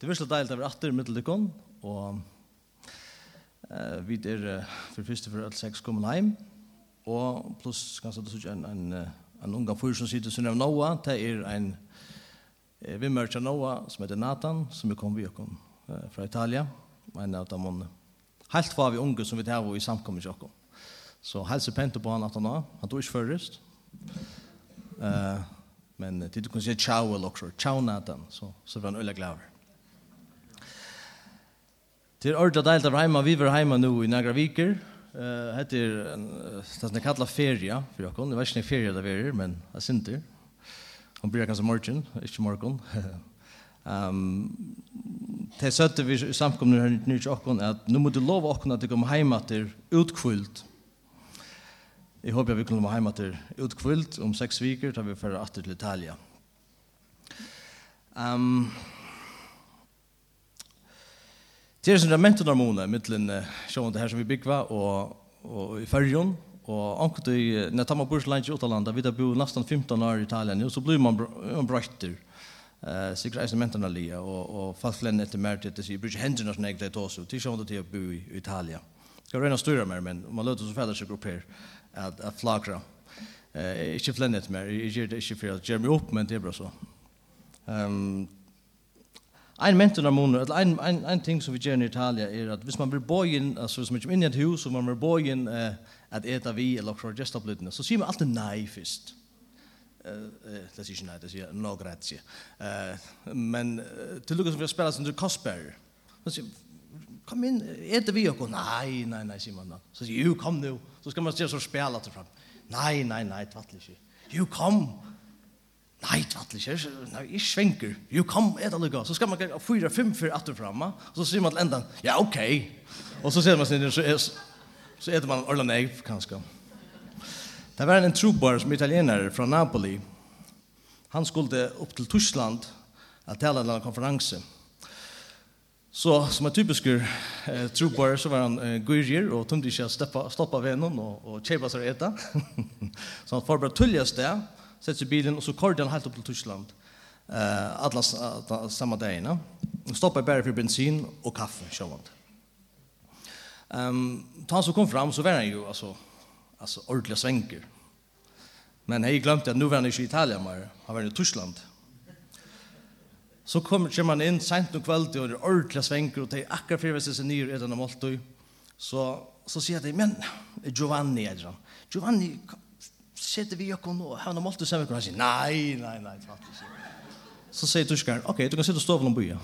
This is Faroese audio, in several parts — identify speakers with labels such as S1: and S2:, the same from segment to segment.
S1: Det er virkelig deilig at vi er atter i middeldykken, og uh, vi er uh, for første for alle seks kommer hjem, og pluss kanskje det er en, en, en unga fyr som sitter sin av Noah, det er en uh, vi mørker Noah som heter Nathan, som er kommet vi kom, uh, fra Italia, en av dem månene. Helt var vi unge som vi tar i samkommet i Jakob. Så helse pente på han at han har, han tog ikke først. uh, men det du kunne si tjau eller også, tjau Nathan, så, så var han øyelig glad Det er ordentlig deilt av heima, vi var heima nu i Nagra Viker. Uh, det er, uh, det er kallet feria, for jeg kan, jeg vet ikke når feria det er, men jeg synes det. Hun blir kanskje morgen, ikke morgen. um, det søtte vi samkomne her nye til åkken, at nå må du love åkken at du kommer heima til utkvult. Jeg håper vi kommer heima til utkvult om seks viker, da vi fører atter til Italia. Um, Det er sånn rementonormoner mittlen sjående her som vi bygva og, og i fyrjon og anket i tar man bor så langt i Åtalanda vi da bo nesten 15 år i Italien och så blir man, man brøytter eh sikra is mentan ali og og fastlen etter mer til sig bridge hendurnar som det også til sjónda til bo i Italia. Skal reyna styrra mer men man låter så fæðar sig grupper at at flagra. Eh ikki flennet mer, ikki ikki fyrir Jeremy men det bra så. Ehm Ein en mentornamoner, eller ein ein ein ting som vi gjør i Italia er at hvis man blir bojen, altså hvis man kommer inn i et hus og man blir bojen eh, at eta vi eller for gestablidene, så sier man alltid nei først. Uh, uh, det sier ikke nei, det sier no grazie. Uh, men uh, til lukkast som vi har spillet som du Kosper, så sier kom inn, eta vi og nei, nei, nei, sier man da. Så sier, jo, kom nu, så skal man se så spela til fram. Nei, nei, nei, tvattelig ikke. Jo, kom, kom Nei, tvattelig ikke. Nei, jeg svenker. Jo, kom, et eller annet. Så skal man gjøre fyra, fem, fyra, atter framme. Og så sier man til enda, ja, ok. Og så ser man sin, så, så etter man orla Neiv, kanskje. Det var en trobar som italiener fra Napoli. Han skulle opp til Tyskland at tala en konferanse. Så som er typisk eh, trobar så var han eh, gyrger og tømte ikke å stoppa, stoppa vennen og, og kjeva seg etter. så han forberedte tullest det sett i bilen, og så kørte han helt opp til Tyskland. Uh, alla uh, samma dagen. Og stoppet bare for bensin og kaffe, sjåvand. Um, da han så kom fram, så var han jo, altså, altså ordentlig svenker. Men jeg glemte at nu var han ikke i Italien, mer, han var i Tyskland. Så kom, kommer han inn sent om kveld, og det er ordentlig svenker, og det er akkurat fyrir seg nye i den måltøy. Så, så sier jeg til, men Giovanni, er det Giovanni, sitter vi och och har någon måste säga kan säga nej nej nej faktiskt. Så säger tyskaren, okej, du kan sitta och stå på någon boja.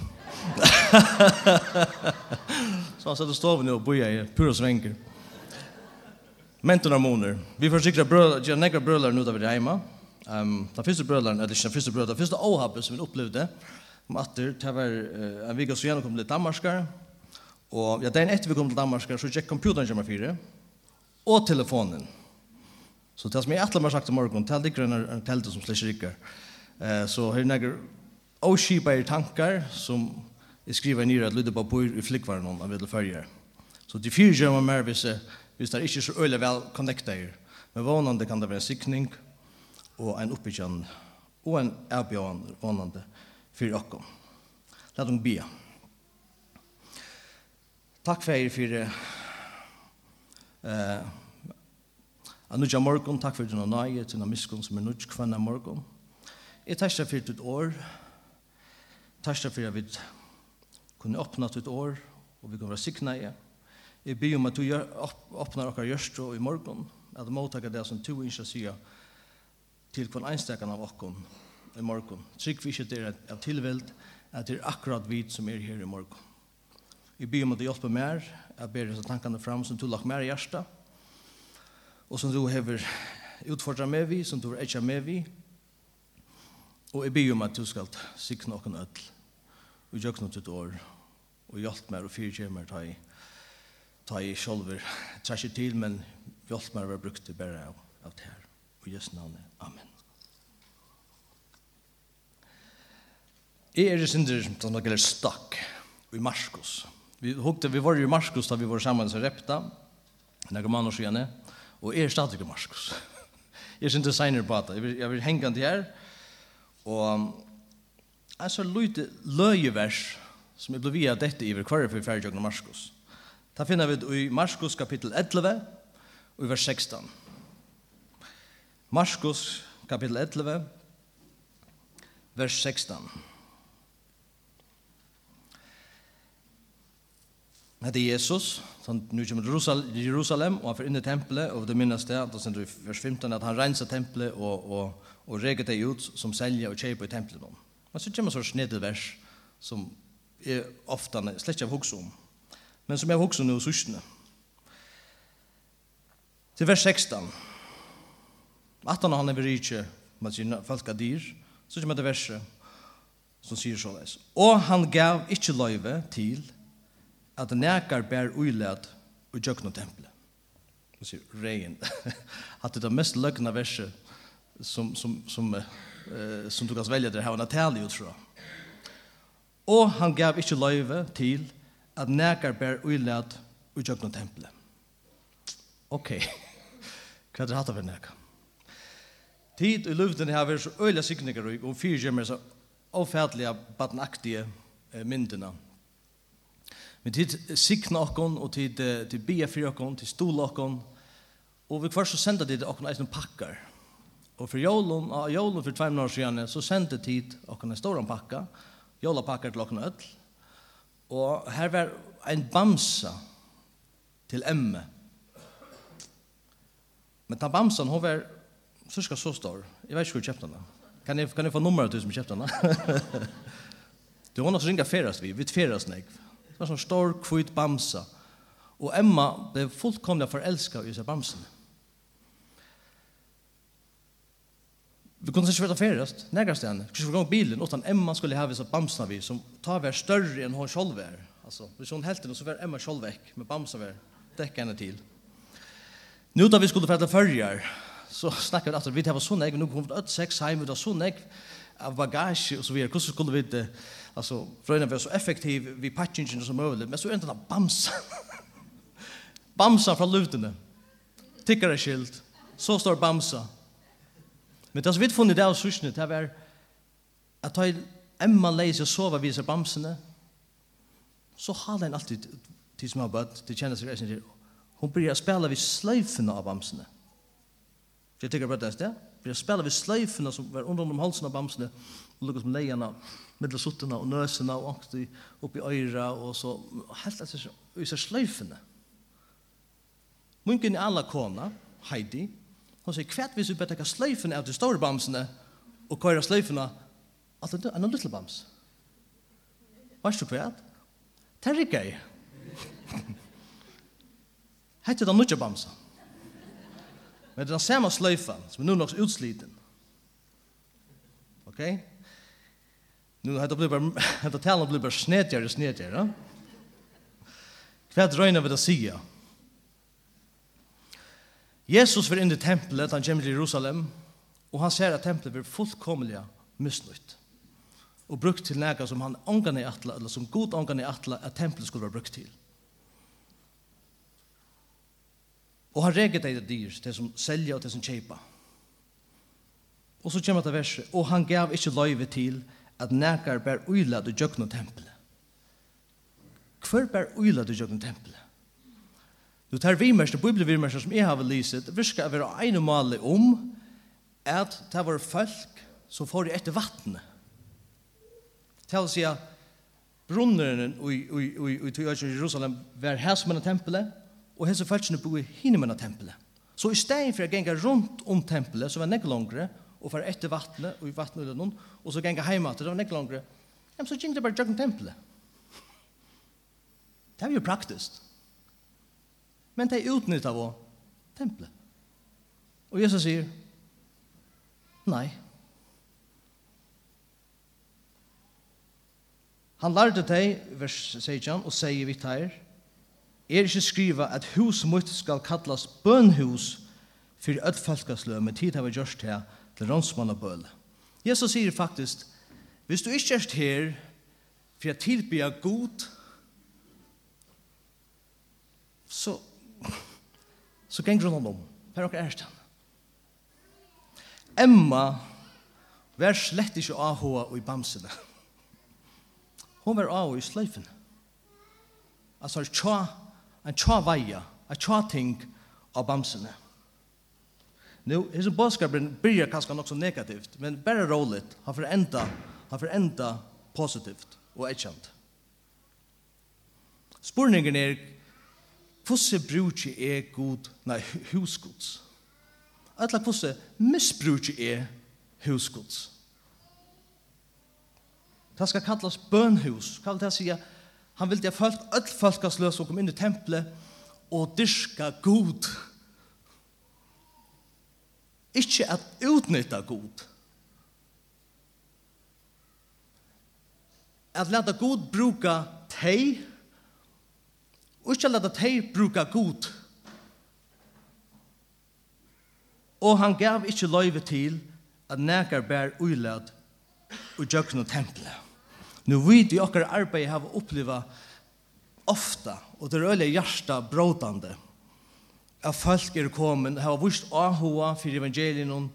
S1: så han sitter och stå på någon boja i pura svänker. Mentorna moner. Vi får försikrar bröder, jag negra bröder nu där vi är hemma. Um, den första brödaren, eller den första brödaren, den första ohappen som vi upplevde, Matter, det var uh, en vecka så gärna kom till Danmarskar. Och ja, dagen efter vi kom till Danmarskar så gick computern kommer fyra. Och telefonen. Så det som jeg atler meg sagt om morgen, det ligger en teltet som slik rikker. Eh, så her er nægger avskipa i tankar som jeg skriver nere at lyder på bor i flikvar noen av videre følger. Så de fyrer gjør meg mer hvis, hvis det er ikke så øyelig vel connecter. Men vanande kan det være en sikning og en oppbyggjan og en avbjøan vanande for okkom. La dem bia. Takk for for eh, Jeg nødja morgon, takk for dina nøye, til dina miskunn som er nødj kvanna morgon. Jeg tæsja for ditt år, tæsja for at vi kunne åpna ditt år, og vi kunne være sikna i. Jeg byr om at du åpnar okkar gjørstro i morgon, at du måttaka det som du ikke sier til kvann einstakan av okkon i morgon. Trygg vi ikke det av tilveld, at det er akkurat vi som er her i morgon. Jeg byr om at du hjelper mer, at ber disse tankene fram som du lagt mer i hjertet, og som du hever utfordra med vi, som du har etja med vi, og jeg byr om at du skal sikna okken ødel, og gjøk noe til år, og hjelp meg og fyrtje meg ta i, ta i sjolver, ikke til, men hjelp meg å være brukt til bare av, av det her. Og Jesu navnet, Amen. Jeg er i synder som nok gjelder stakk, i Marskos. Vi, hukte, vi var i Marskos da vi var sammen som repta, når man også gjerne, og Og er stadig i Marskos. Jeg er senere på det. Jeg vil, jeg vil henge til her. Og jeg så løyte løyevers som er blevet av dette i hverkvarer for ferdig av Marskos. Da finner vi i Marskos kapittel 11 og i vers 16. Marskos kapittel 11 vers 16. Hette Jesus, han nu kommer til Jerusalem, og han får inn i tempelet, og det minnes det, da sender vi vers 15, at han renser tempelet og, og, og reger det ut som selger og kjøper i tempelet. Men så kommer det en snedig vers, som er ofte slett ikke har hukset om, men som jeg har hukset om nå sørstene. Til vers 16. at han har vært ikke, man sier folk av dyr, så kommer det verset som sier så leis. Og han gav ikke løyve til at nekar bær uilad og jøkna tempelet. Nu sier regn. at det er mest løgna verset som, som, som, eh, som du kan velge til å ha en utfra. Og han gav ikke løyve til at nekar bær uilad og jøkna tempelet. Ok. Hva er det hatt av en nekar? Tid i luften har vært så øyla sikninger og fyrir gjemmer så avfædelige, badnaktige myndene. Men tid sikna okkon, og tid, tid bia fyrir okkon, tid stola okkon, og vi kvar så senda tid okkon eisen pakkar. Og for jólun, og jólun for tveim år siden, så senda tid okkon en stóran pakka, jólapakkar til okkon öll, og her var ein bamsa til emme. Men ta bamsan, hon var sørska så stor. Jeg vet ikke hvor kjøpte henne. Kan jeg, kan jeg få nummeret til som kjøpte henne? du, hon har så ringa ferast vi, vi ferast negv. Det var sånn stor, kvitt bamsa. Og Emma ble fullkomlig forelsket i seg bamsen. Vi kunne ikke vite ferest, nærkast igjen. Kanskje vi gå bilen, utan Emma skulle ha Bamsen bamsene vi, som tar vær større enn hun selv er. Altså, hvis hun helt inn, så var Emma selv vekk, med bamsen vær, Täcka henne til. Nå da vi skulle fære til førjer, så snakker vi at vi tar var sånn egg, men nå kom vi til ødt seks heim, vi sånn egg, av bagage och så vidare. Hur skulle vi inte alltså försöka vara så effektiv vi patchingen som möjligt. Men så är det inte bamsa. bamsa från lutene. Tickare skilt. Så står bamsa. Men det som vi funnit det av sushnet, det var at ta Emma leis og sova vid seg bamsene, så har den alltid til som har bøtt, til kjenner seg reisen til, hun blir å spela vid sløyfene av bamsene. Så jeg tykker på det er sted, Vi har spelat vid sløyfene som var under om halsen av bamsene, og lukket som lejarna, middel suttene og nøsene, og angst i, oppi øyre, og så, helt etter seg, og i seg. Munken i alla kona, Heidi, hun sier, kvært hvis vi bedre sløyfene av de store bamsene, og køyre sløyfene, at det er en liten bams. Varst du kvært? Det er ikke jeg. Hette. Men det er den samme sløyfen, som er nu nok utsliten. Ok? Nu har det blivit har talen blivit snedjer och snedjare. va? Kvärt röjna vid att säga. Jesus var in i templet, han kommer till Jerusalem, och han ser att templet blir fullkomliga missnöjt. Och brukt till näka som han ångan i atla, eller som god ångan i atla, att templet skulle vara brukt till. Og han reger deg det dyr, til som selja og til som kjeipa. Og så kommer det verset, og han gav ikke løyve til at nekar bær uila du djøkna tempelet. Hvor bær uila du djøkna tempelet? Du tar vimerster, bibelvimerster som jeg har lyset, virka å være ene male om at det var folk som får etter vattnet. Det å si at brunneren i Jerusalem var her som av tempelet, og hese falskene bo i hinne med tempelet. Så i stedet for å genge rundt om tempelet, så var nekk langere, og for etter vattnet, og i vattnet eller noen, og så genge hjemme til det var nekk langere, ja, så gikk det bare jøkken tempelet. Det er jo praktisk. Men det er utnytt av tempelet. Og Jesus sier, nei. Han lærte deg, vers 16, og sier vi tar, er ikke skriva at hus mot skal kallas bønhus for öll falkasløy, men tid har vi gjørst her til rånsmann og bøl. Jesus sier faktisk, hvis du ikke er her for jeg tilbyr god, så, så ganger grunn om, per dere er han. Emma vær slett ikke avhåa og i bamsene. Hun var avhåa i sløyfene. Altså, tja, en tja veia, en tja ting av bamsene. Nu, hese bådskapen byrjar kanskje nok så negativt, men bare roligt, han forenda, han forenda positivt og etkjent. Spurningen er, hvordan bruker er god, nei, husgods? Alla hvordan misbruker er husgods? Det skal kallas bønhus, kall det sier, Han ville at folk, öll folkasløs og kom inn i tempelet og dyrka god. Ikke at utnytta god. At leta god bruka tei og ikke at leta tei bruka god. Og han gav ikke løyve til at nekar bær uilad og jøkna tempelet. Nu vet vi okkar arbeid har oppleva ofta, og det røyla hjarta bråtande, at folk er kommet, har vist ahua for evangelien,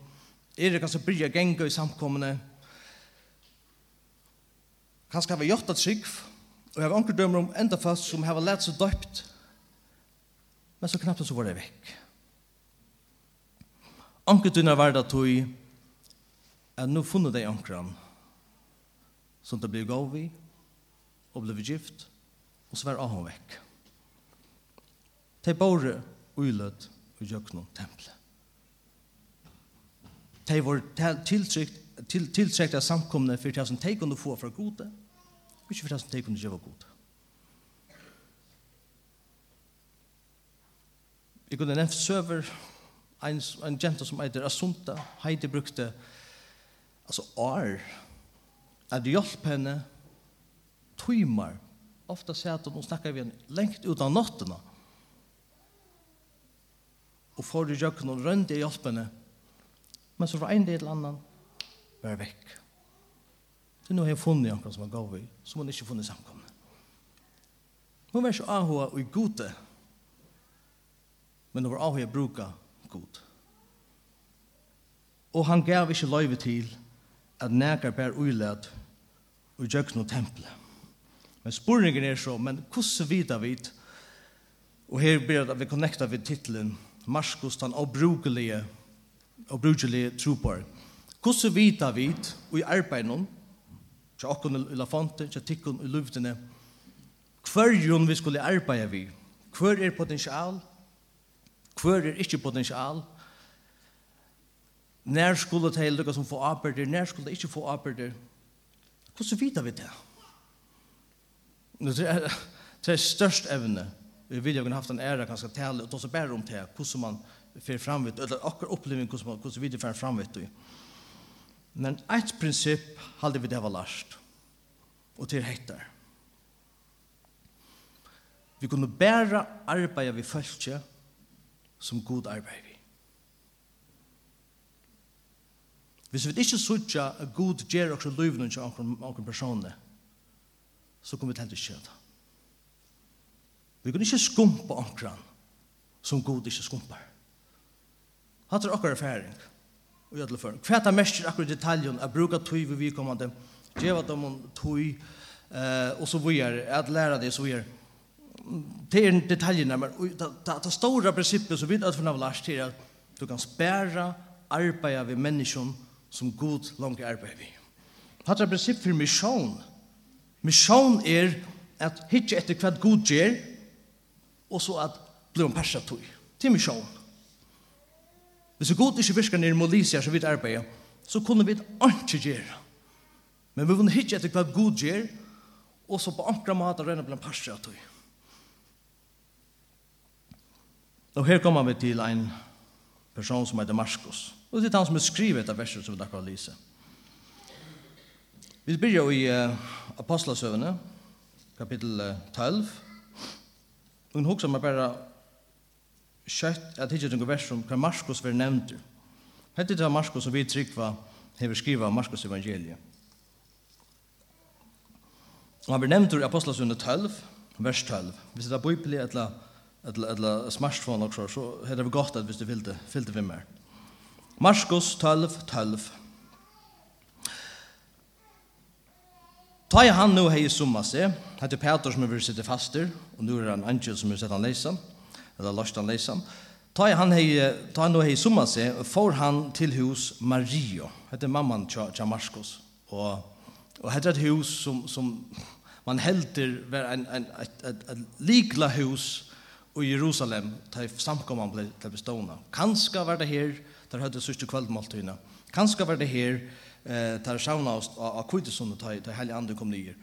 S1: er det kanskje bryr genga i samkommende, kanskje har vi gjort at trygg, og jeg har anker dømmer om enda folk som har lært seg døpt, men så knappt så var det vekk. Anker dømmer var det tog, at nå funnet det ankeren, som det blir gav i, og ble gift, og så var han vekk. De bare uilød og gjør noen tempelet. De var tiltrykt, til, tiltrykt av samkomne for det som de kunne få fra gode, og ikke for det som de kunne gjøre gode. Jeg kunne nevnt søver, en, en jente som heter Asunta, Heidi brukte, altså år, at hjelp henne tøymer. Ofta sier at hun snakker vi henne lengt ut av nottene. Og får du jøkken og rønte i hjelp henne. Men så fra en del til annan var vekk. Så nå har jeg funnet noen som er gav i, som hun ikke funnet samkomne. Hun var ikke avhåa og i gode, men hun var avhåa og bruka god. Og han gav ikke løyve til at nægar bær uilad og gjøkken og tempelet. Men spurningen er så, men hvordan vidar vi Og her blir det at vi connectar vid titlen Marskos den obrukelige obrukelige trupar. Hvordan vidar vi og i arbeid noen til åkken i lafante, til tikkun i luftene hverjon vi skulle arbeida vi hver er potensial? Hver er ikke potensial? Nær skulle det lukka som få arbeid nær skulle det ikke få arbeid Hvordan vet vi det? Det er, det er størst evne. Vi vil jo kunne haft en ære kanskje tale, og ta seg bare om det, hvordan man fer fram framvitt, eller akkurat oppleving hvordan, man, hvordan vi fer framvitt. Men et prinsipp hadde vi det var lærst, og til hektar. Vi kunne bare arbeide vi følge som god arbeid Hvis vi ikke sutja at god gjør okkur løyvnum til okkur personer, så kommer vi til ikke det. Vi kan ikke skumpa okkur som god ikke skumpar. Hatt er okkur erfaring og gjødle for. Hva er det mest akkur detaljen er bruka tøy vi vikommande, djeva dem om tøy, og så videre, at læra det, så videre. Det er detaljene, men det stora prinsippet som vi har lært til er at du kan spæra arbeida vi menneskjon som god langt arbeid vi. Hatt er prinsipp for misjon. Misjon er at hitje etter hva god gjør, og så at blir en persa tog. Det er misjon. Hvis god ikke virker nere i Molisia som vi arbeid, så kunne vi ikke gjøre. Men vi kunne hitje etter hva god gjør, og så på ankra måter rønne blir en persa tog. Og her kommer vi til en person som heter Marskos. Marskos Og det er han som er skrivet av verset som vi akkurat lyser. Vi begynner i uh, Apostlasøvene, kapittel 12. Og hun husker meg bare kjøtt at ikke noen vers om hva Marskos vil nevnt. Hette det Marskos som vi tryggva hever skriva av Marskos evangeliet. Og han vil nevnt i Apostlasøvene 12, vers 12. Hvis det er bøypelig eller smartphone, så er det godt at hvis du fyllte, fyllte vi mer. Marskos 12, 12. Ta i han nu hei summa seg, hette Peter som er vil sitte faster, og nu er han angel som er sett han leisan, eller lost han leisan. Ta i han hei, ta han nu hei summa seg, får han til hus Mario, hette mamman tja Marskos, og, og hette et hus som, som man helter var en, en, et, et, et likla hus i Jerusalem, ta i samkomman ble, ble bestående. Kanska var det her, der hadde sørste kveldmåltøyene. Kanskje var det her, eh, der sjavna oss av kvittesundet der, der hele andre kom nye.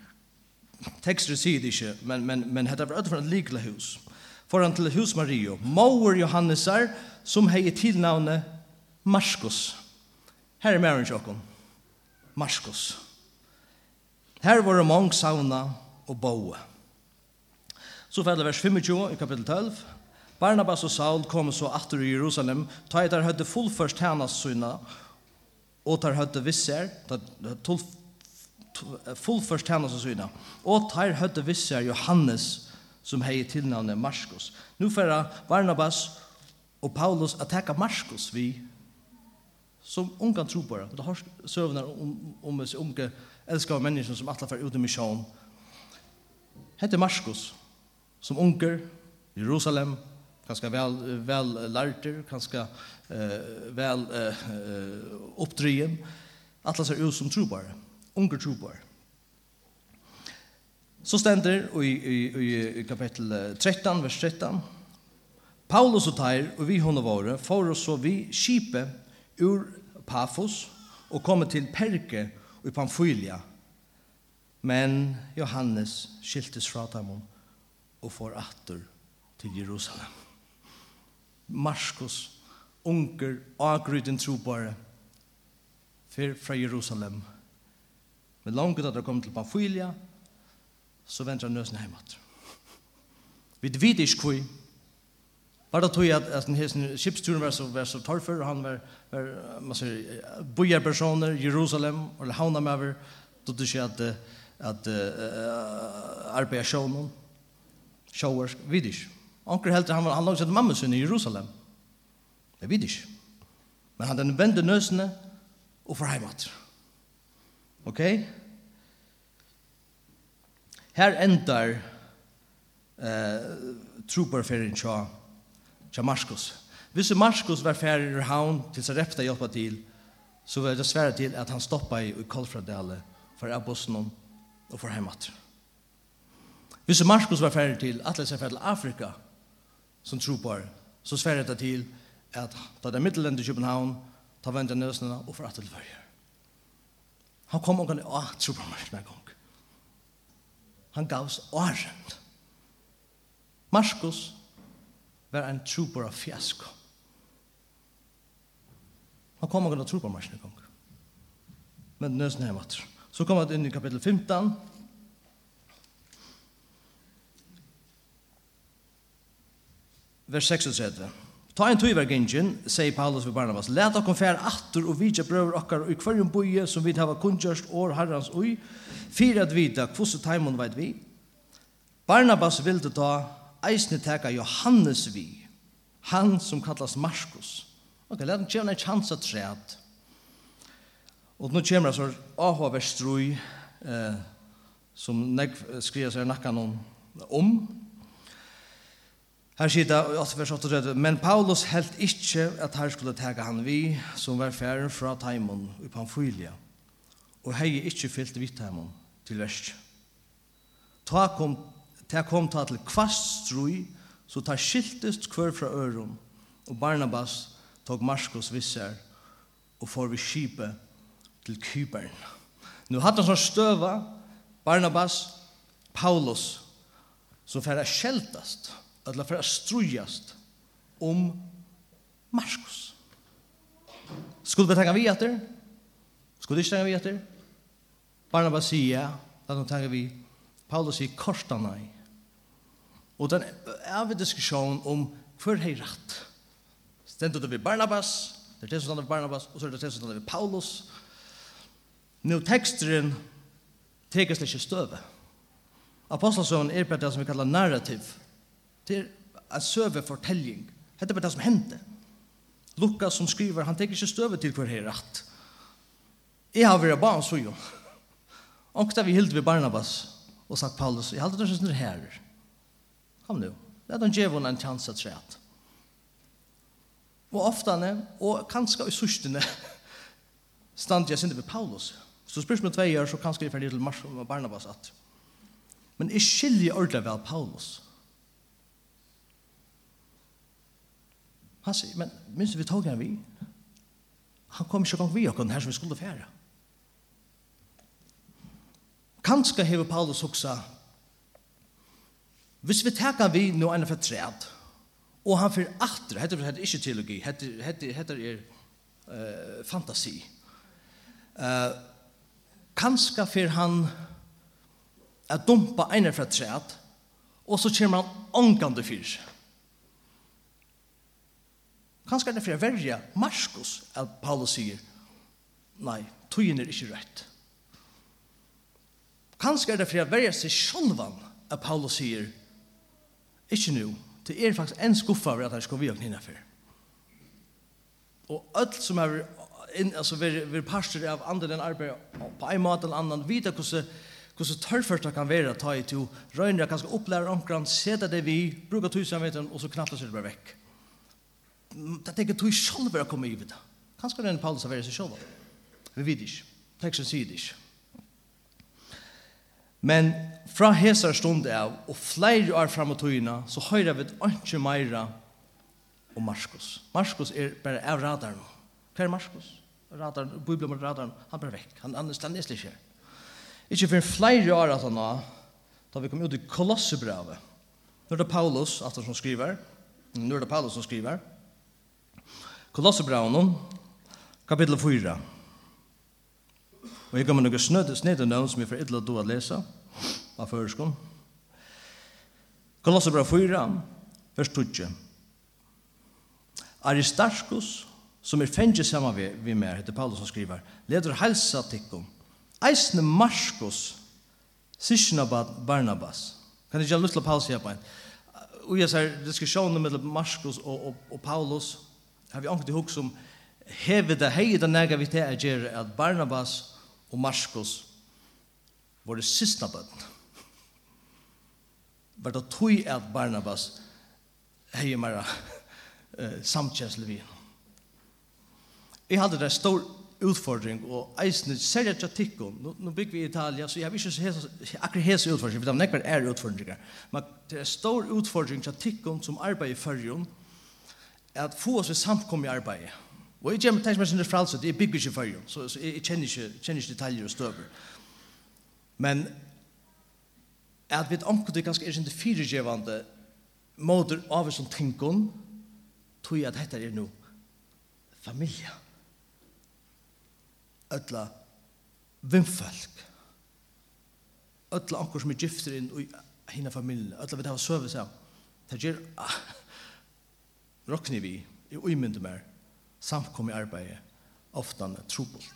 S1: Tekster sier det ikke, men, men, men hadde vært utenfor en likelig hus. Foran til hus Mario, Mauer Johannesar, som heier tilnavnet Marskos. Her er Maren Sjåkon. Marskos. Her var det mange sauna og boe. Så fællet vers 25 i kapittel 12. Barnabas og Saul kom så atter i Jerusalem, ta i der høyde fullførst hennes syna, og der høyde visser, fullførst hennes syna, og der høyde visser Johannes, som hei tilnavnet Marskos. Nå færa Barnabas og Paulus at teka Marskos vi, som unga tro på det. Det har søvnar om, om, unge elskar mennesker som atla fyrir ut i misjon. Hette Marskos, som unger, Jerusalem, ganska väl väl lärter, ganska eh, väl eh, oppdrien. Alla ser ut som trobar, unga trobar. Så ständer i, i, i kapitel 13, vers 13, Paulus og Tyr og vi hon våre får oss så vi kipe ur Paphos og komme til Perke og Pamfylia. Men Johannes skiltes fra dem og får atter til Jerusalem. Marskos, unger, agryden trobare, fyr fra Jerusalem. Men langt at det kom til Pamfylia, så venter han nøsen heimat. Vi vet ikke hvor, Bara tog jag at, den här skipsturen var så var så torfer han var var man säger bojarpersoner, Jerusalem eller havna med over, då det sig att att arbeta showen shower vidish Onkel helter han var han lagt mamma sin i Jerusalem. Det vet ikke. Men han den vende nøsene og for heimat. Ok? Her endar eh, troparferien tja, tja Marskos. Hvis Marskos var ferdig i havn til Sarepta hjelpa til, så var det svære til at han stoppa i Kolfradale for Abosnon og for heimat. Hvis Marskos var ferdig til, att er ferdig til Afrika, som tropar så sverre det til at da det er middelende i København ta vente nøsene og for atel vøyer. Han kom og kan å tropar meg en gang. Han gavs åren. Marskos var en trooper av fiasko. Han kom og kan å tropar meg en gang. Men nøsene er matter. Så kom han inn i kapitel 15 vers 36. Ta en tøy vergingen, sier Paulus ved Barnabas, let okkom fær atter og vidja brøver okkar i kvarjum boie som vi hava kundgjørst år herrans ui, fyrir at vita kvosse taimon veit vi. Barnabas vilde ta eisne teka Johannes vi, han som kallas Marskos. Ok, let dem kjevne en chans at træt. Og nå så altså vers Verstrui, eh, som nek skriver seg nakkan om, om Her sier det, altså vers 38, men Paulus helt ikke at her skulle tega han vi, som var færen fra Taimon i Pamfylia, og hei ikke fyllt vidt Taimon til verst. Ta kom, ta kom ta til kvast strui, så ta skiltest kvør fra øron, og Barnabas tog Marskos visser, og får vi skipet til Kyberen. Nu hadde han sånn støva, Barnabas, Paulus, som færa skjeltast, og eller for å strujast om Marskos. Skulle vi tenke vi etter? Skulle vi ikke tenke vi etter? Barnabas sier ja, da de tenker vi. Paulus sier korsta nei. Og den er vi diskusjon om hver hei rett. Stendet det vi Barnabas, det er det som stendet Barnabas, og så er det det som stendet Paulus. Nå teksteren tekes litt støve. Apostelsøven er på det som vi kallar narrativ. Narrativ Det er en søvefortelling. Hette bare det som hendte. Lukas som skriver, han tenker ikke støve til hver her rett. Jeg har vært barn, så jo. Og da vi hilde vi Barnabas og sagt Paulus, jeg halte det som er her. Kom nu, det er den djevån en chans at skjedd. Og oftane, og kanskje i sørstene, stand jeg sinne ved Paulus. Så spørs med tvei år, så kanskje jeg ferdig til Mars og Barnabas at. Men jeg skiljer ordentlig vel Paulus. Paulus Han sier, men minst vi tog han vi? Han kom ikke gang vi og her som vi skulle fære. Kanskje hever Paulus også, hvis vi teka vi nå enn for træd, og han fyrir atra, hette er ikke teologi, hette er uh, fantasi. Uh, kanskje fyrir han at dumpa enn for træd, og så kommer han ångande fyrir seg Kanskje er det for å verja Marskos, at Paulus sier nei, tøyen er ikke rett. Kanskje er det for å verja seg sjølvan at Paulus sier ikke nu, det er faktisk en skuffa over at jeg skal vi og knina for. Og alt som er in, altså, vi, vi parster av andre den arbeid på en måte eller annan, vite hvordan hvordan tørrførst det kan være å ta i to, røyner jeg kanskje opplærer omkring, seta det vi, bruker tusen av og så knapper seg det bare vekk det tenker du selv å komme i vidt. Kanskje det er en Paulus av seg selv. Vi vet ikke. Teksten sier det ikke. Men fra hesar stund av, og flere år frem og tøyene, så høyrer vi ikke mer om Marskos. Marskos er bare av radaren. Hva er Marskos? Radaren, Bibelen med radaren, han bare vekk. Han, han stand neslig ikke. Ikke for flere år at han har, da vi kom ut i Kolossebrevet. Nå er det Paulus, at han som skriver, nå er det Paulus som skriver, Kolossebraunum, kapittel 4. Og jeg kommer noen snød, snød og nøvn som jeg får ytla du å lese av føreskånd. Kolossebra 4, vers 2. Aristarchus, som er fengt sammen vi, vi med, heter Paulus som skriver, leder helsa tikkum. Eisne Marskos, Sishna Barnabas. Kan jeg gjøre lyst til Paulus en? Og jeg sier diskusjonen mellom Marskos og, og, og Paulus, har vi ångt i hok som hever det hei det nega vi til er at Barnabas og Marskos var det sista bøtten. Var det tog at Barnabas hei mer uh, samtjensle vi. Jeg hadde det stor utfordring og eisne særlig at tikkum nu, nu bygg vi i Italia så jeg vil ikke akkur hese utfordring for det er nekvar er utfordringar men det er stor utfordring at tikkum som arbeid i fyrrjon at få oss i samkom i arbeidet. Og jeg kommer til meg sin fralse, det er bygger ikke for så, så jeg, kjenner, ikke, kjenner ikke detaljer og støver. Men at vi omkring det ganske er sin fyrirgjevande måter av oss som tenkon, tror jeg at dette er noe familie. Ødla vimfolk. Ødla anker som er gifter inn i hina familien. Ødla vi det har søvet seg. Det gjør råkne vi i uimynde mer samkommer arbeidet ofta trobult.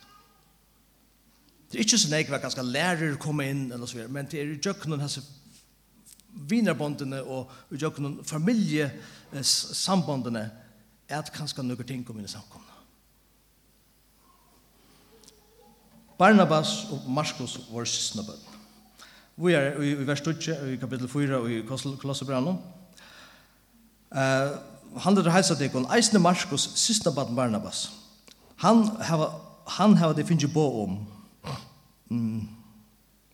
S1: Det er ikke så nek hva ganske lærer komme inn eller så men det er i jøkkenen hans vinerbondene og i jøkkenen familiesambondene er at kanskje noen ting kommer inn i samkomne. Barnabas og Marskos var sysna. Vi er i vers 2, i kapittel 4, i Kolossebrannen. Uh, han er heilsa tekkon, eisne Markus, sista bad Barnabas. Han hava, han hava det finnje bo om. Mm,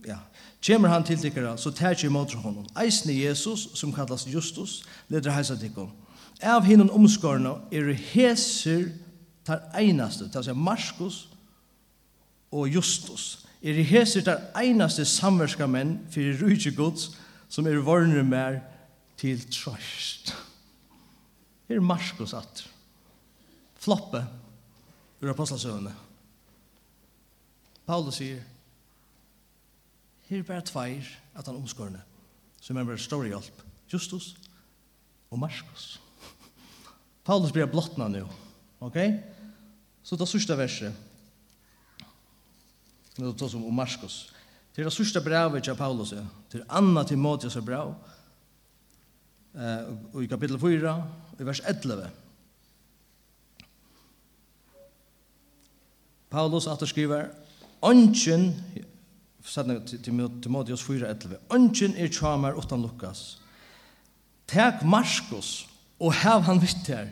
S1: ja. Kjemmer han til tikkara, så tætje i måter honom. Eisne Jesus, som kallas Justus, leder heilsa tekkon. Av hinnom omskårene er heser tar einaste, til å si Markus og Justus. Er heser tar einaste samverska menn fyrir rujtje gods som er vornere mer til trøst. Her er Marskos at. Floppe ur apostelsøvende. Paulus sier, her er bare tveir at han omskårende, som er bare stor hjelp. Justus og Marskos. Paulus blir blottna nu. Ok? Så det sørste verset. Nå tar som om Marskos. Det er det sørste brevet til Paulus. Det Anna Timotheus er brev. Uh, i kapittel 4, i vers 11. Paulus at skriver, Ongen, sætna Timotheus 4, 11, er tjamar utan Lukas. Tek Marskos og hev han vitt her.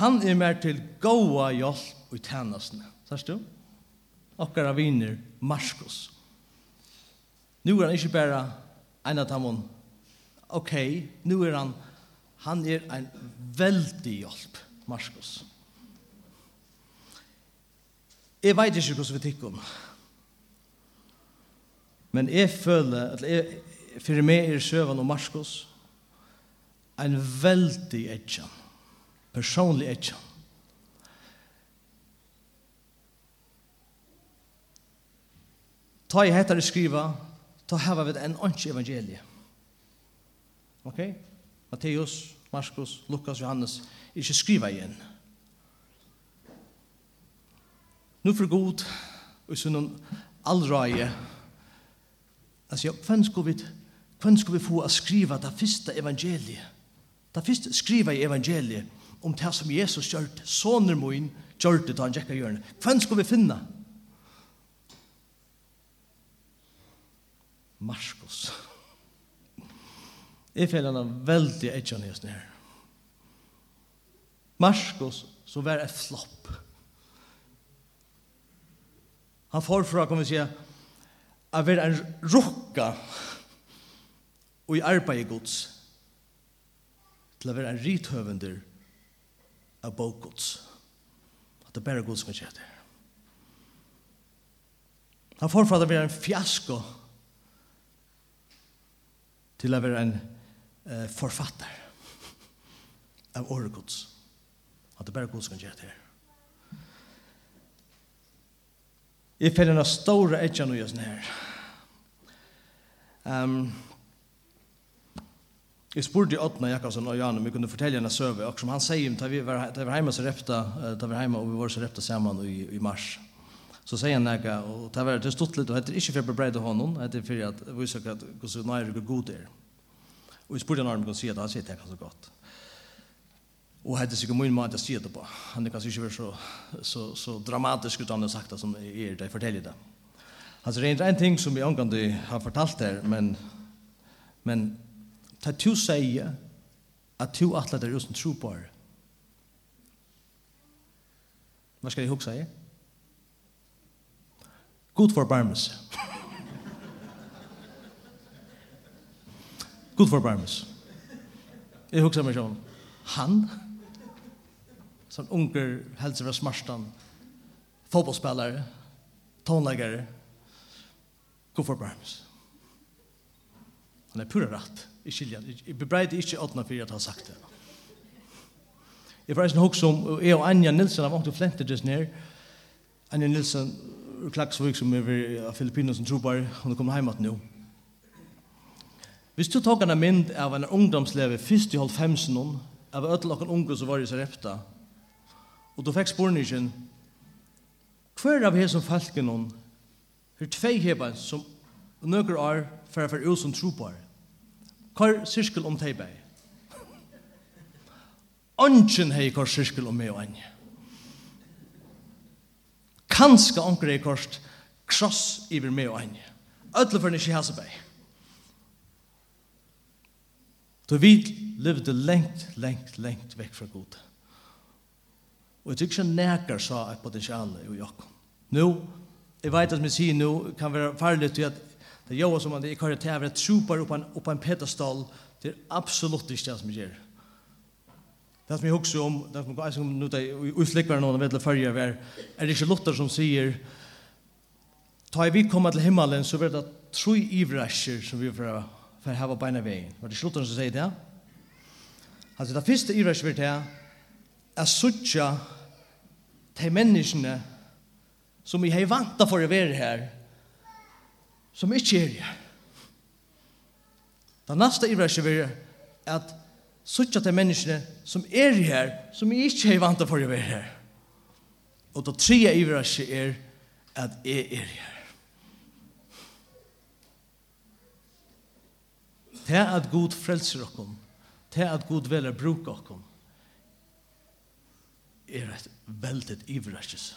S1: Han er mer til goa hjelp og tænasene. Sørst du? Okkara viner, Marskos. Nu er han ikke bare en av dem, ok, nu er han Han er en veldig hjelp, Marskos. Jeg vet ikke hvordan vi tikk om. Men jeg føler at jeg, for meg er søvann og Marskos en veldig etjan. Personlig etjan. Ta i hettar skriva, ta hava vi en ånds evangelie. Okej? Okay? Matteus, Markus, Lukas, Johannes, ikke skriva igjen. Nu for god, og så noen allrøye, altså, ja, hvem skal vi, hvem skal vi få å skriva det første evangeliet? Det første skriva i evangeliet om det som Jesus gjørt, soner min gjørt det da han gikk hjørnet. Hvem skal vi finne? Markus. Markus. Jeg føler han veldig etter nøyest nær. Marskos, så var et flopp. Han får fra, kan vi si, å være en rukka og i arbeid i gods til å være en rithøvender av bokgods. At det bare er gods som ikke det. Han får fra å være en fiasko til å være en eh, forfatter av året gods. At det bare gods kan gjøre det her. Jeg finner noen store etja nu just her. Um, jeg spurte Åtna Jakobsen og Jan om jeg kunne fortelle henne søve, og som han sier, da vi var, da vi var hjemme så repta, da vi var hjemme og vi var så repta sammen i, i mars, så sier han nega, og det var det stått litt, og det er ikke for å bebreide honom, det er for at vi søker at hvordan er det god er. Og jeg spurte han om han kunne si det, han sier det er ganske godt. Og hade sig kommun med att se det på. Han det kanske inte var så så så dramatiskt utan det sagt som är det fortäljer det. Han säger en ting som jag angående har fortalt där men men ta tu säga att tu att det är just en tro på. Vad ska jag huxa? Gud förbarmelse. Gud forbarmes. Jeg husker meg sånn, han, som unger helse fra smarstan, fotbollsspelare, tonläggare, Gud forbarmes. Han er pura rett, i skiljan. Jeg bebreide ikke åttna fyrir at han sagt det. Jeg får eisen hoksom, og jeg og Anja Nilsen har vangt og flentet just ned. Anja Nilsen, Klagsvik, som er fra Filippinen som tror bare, hun kommet heimat nå. Hvis du tok en mynd av en ungdomsleve først i halv femsen av ødel unge som var i Sarepta, og du fikk spørningen, hver av hese falken hun, her tvei heba som nøkker er for å være ut som tropar, hver sirkel om teg bei? Ongen hei hver sirkel om meg og enn. Kanska onker hei hver kross iver meg og enn. Ødel for nisje hasebei. Då vi levde lengt, lengt, lengt vekk fra god. Og jeg tykker ikke nekar så et potensial i Jakob. Nå, jeg vet at vi sier nå, kan være farlig til at det er jo som at jeg kan ta over et super opp en, opp en pedestal, det er absolutt ikke det som jeg gjør. Det som jeg husker om, det som jeg som nå, i flikkvaren noen vet det førre er, er det ikke Luther som sier, ta vi kommer til himmelen, så blir det tre ivræsjer som vi får for ha beina veien. Var det slutten som sier det? Altså, det første iversvirt her er suttja de menneskene som vi har vanta for å være her, som ikke er her. Det neste iversvirt er at suttja de menneskene som er her, som vi ikke har vanta for å være her. Og det tredje i iversvirt er at jeg er her. Det er at Gud frelser okkom. Det er at Gud veler bruk okkom. Er et veldig iverraskes.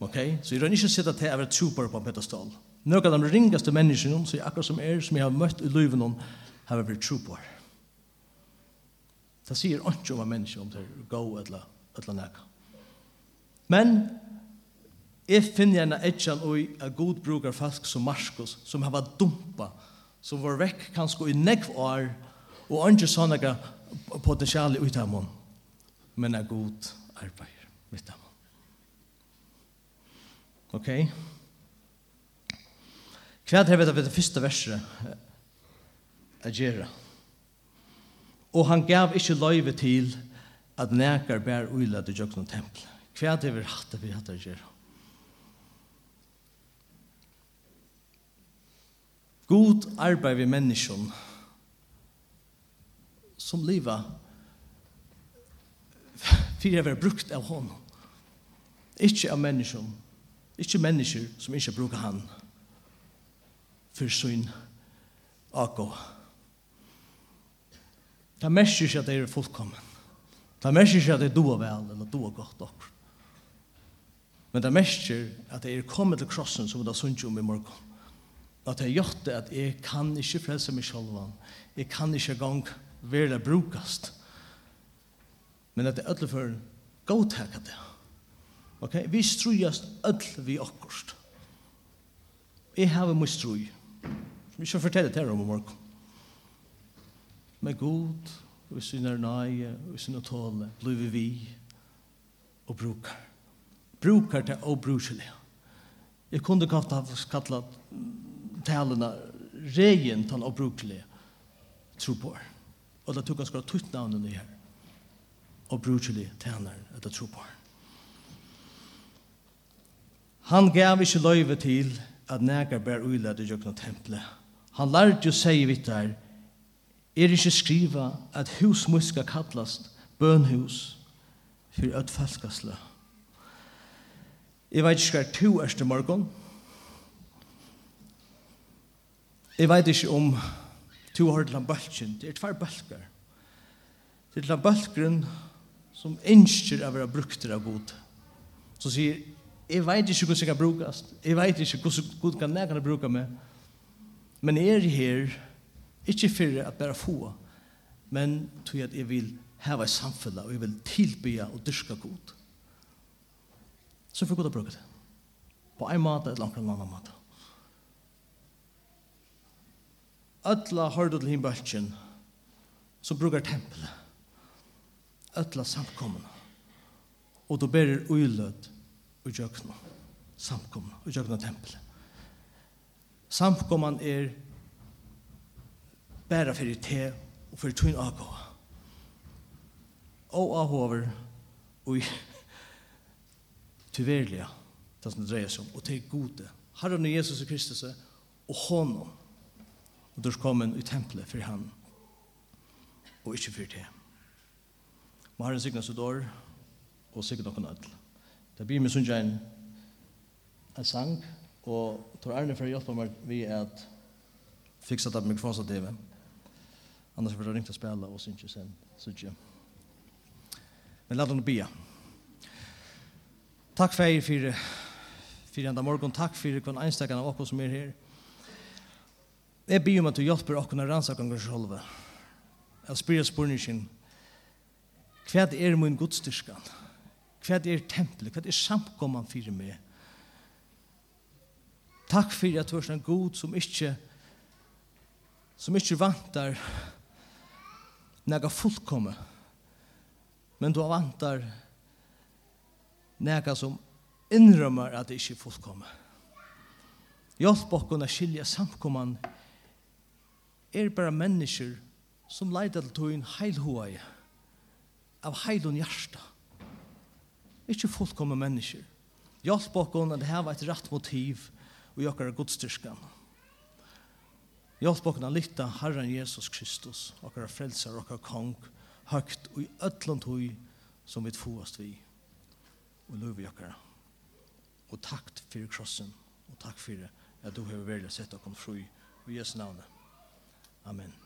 S1: Ok? Så jeg rønner ikke å sitte til å være trupar på en pedestal. Nå kan de ringaste menneskene, så jeg akkurat som er, som jeg har møtt i livet om, har vært trupar. Det sier ikke om en menneske om det er gå eller, eller nekka. Men jeg finner gjerne etjan og at god brukar folk som Marskos, som har vært dumpa som var vekk kanskje i nekv år, og andre sånne potensial ut av dem, men er god arbeid mitt av dem. Ok? Hva er det ved det første verset er gjerra? Og han gav ikke løyve til at nekar bær uilad i jøkken tempel. Hva er det vi hatt det vi hatt det gjerra? God arbeid vi menneskjon som liva fyrir jeg være brukt av hon. Ikke av menneskjon, ikke mennesker som ikke bruker han for sin akko. Det merker ikke at det er fullkommen. Det merker ikke at det er doa vel eller doa godt okkur. Men det merker at det er kommet til krossen som det er sunnkjum i morgon at jeg gjør det at jeg kan ikke frelse meg selv. Jeg kan ikke gang være brukast. Men at det er ødler for godtak det. Ok, vi strujast ødel vi akkurst. Jeg har mye struj. Vi skal fortelle det her om morgen. Men god, vi syne nøye, vi syne tåle, blir vi vi og brukar. Brukar det og brukelige. Jeg kunne kalt det kallat talene regjen til å bruke tro på. Og det tok han skal ha tutt navnet nye her. Og taler etter tro på. Han gav ikke løyve til at nægar bær uilad i jøkna tempelet. Han lærte jo seg vitt der, er ikke skriva at hus muska kallast bønhus for at falskasla. Jeg vet ikke hva to erste morgon, Jeg vet ikke om to har til en bølgen. Det er tvær bølger. Det er til en bølgen som ønsker å være brukt av god. Så sier, jeg vet ikke hvordan jeg kan brukes. Jeg vet ikke hvordan god kan jeg kan bruke meg. Men jeg er her, ikke for at bare få, men til at jeg vil hava i samfunnet, og jeg vil tilby og dyrke god. Så får jeg god å bruke det. På en måte, eller en annen måte. Ötla hördu til hin bältjen så brukar tempel. Ötla samkomna. og då ber uylöd og jökna. Samkomna och jökna tempel. Samkomman er bæra fyrir te og fyrir twin ago. Og ahover och tyverliga det som det dreier seg om, og til gode. Herren Jesus Kristus og honom og du er kommet i tempelet for han, og ikke for det. Må herren sikne sitt år, og sikne noen ødel. Det blir med sunnkje en, en sang, og tar ærne for å hjelpe meg vi at fiksa det mikrofonstativet. Annars får du ringt å spille, og synge sen, synge. Men la dem bia. Takk for for, for enda morgen. Takk for hver enstekken av oss som er her. Jeg byr om at du hjelper åkken å rannsake oss selv. Jeg spyrer spørningen, hva er min godstyrkan? Hva er tempelet? Hva er samkomman for meg? Takk for at du er en god som ikke som ikke vantar nega fullkomme men du vantar nega som innrømmer at det ikke er fullkomme. Hjelp okkon å skilja samkomman er bara mennesker som leidar til heil heilhoai av heilun hjarta. Ikke fullkomne mennesker. Hjelp okkon at heva et rett motiv og jokkar godstyrskan. Hjelp okkon at lytta Herren Jesus Kristus, okkar frelsar, okkar kong, høgt og i ötland høy som vi tfoast vi og løy jokkar. Og takk fyrir krossen og takk fyrir at du har velja sett okkon fru i Jesu navnet. Amen.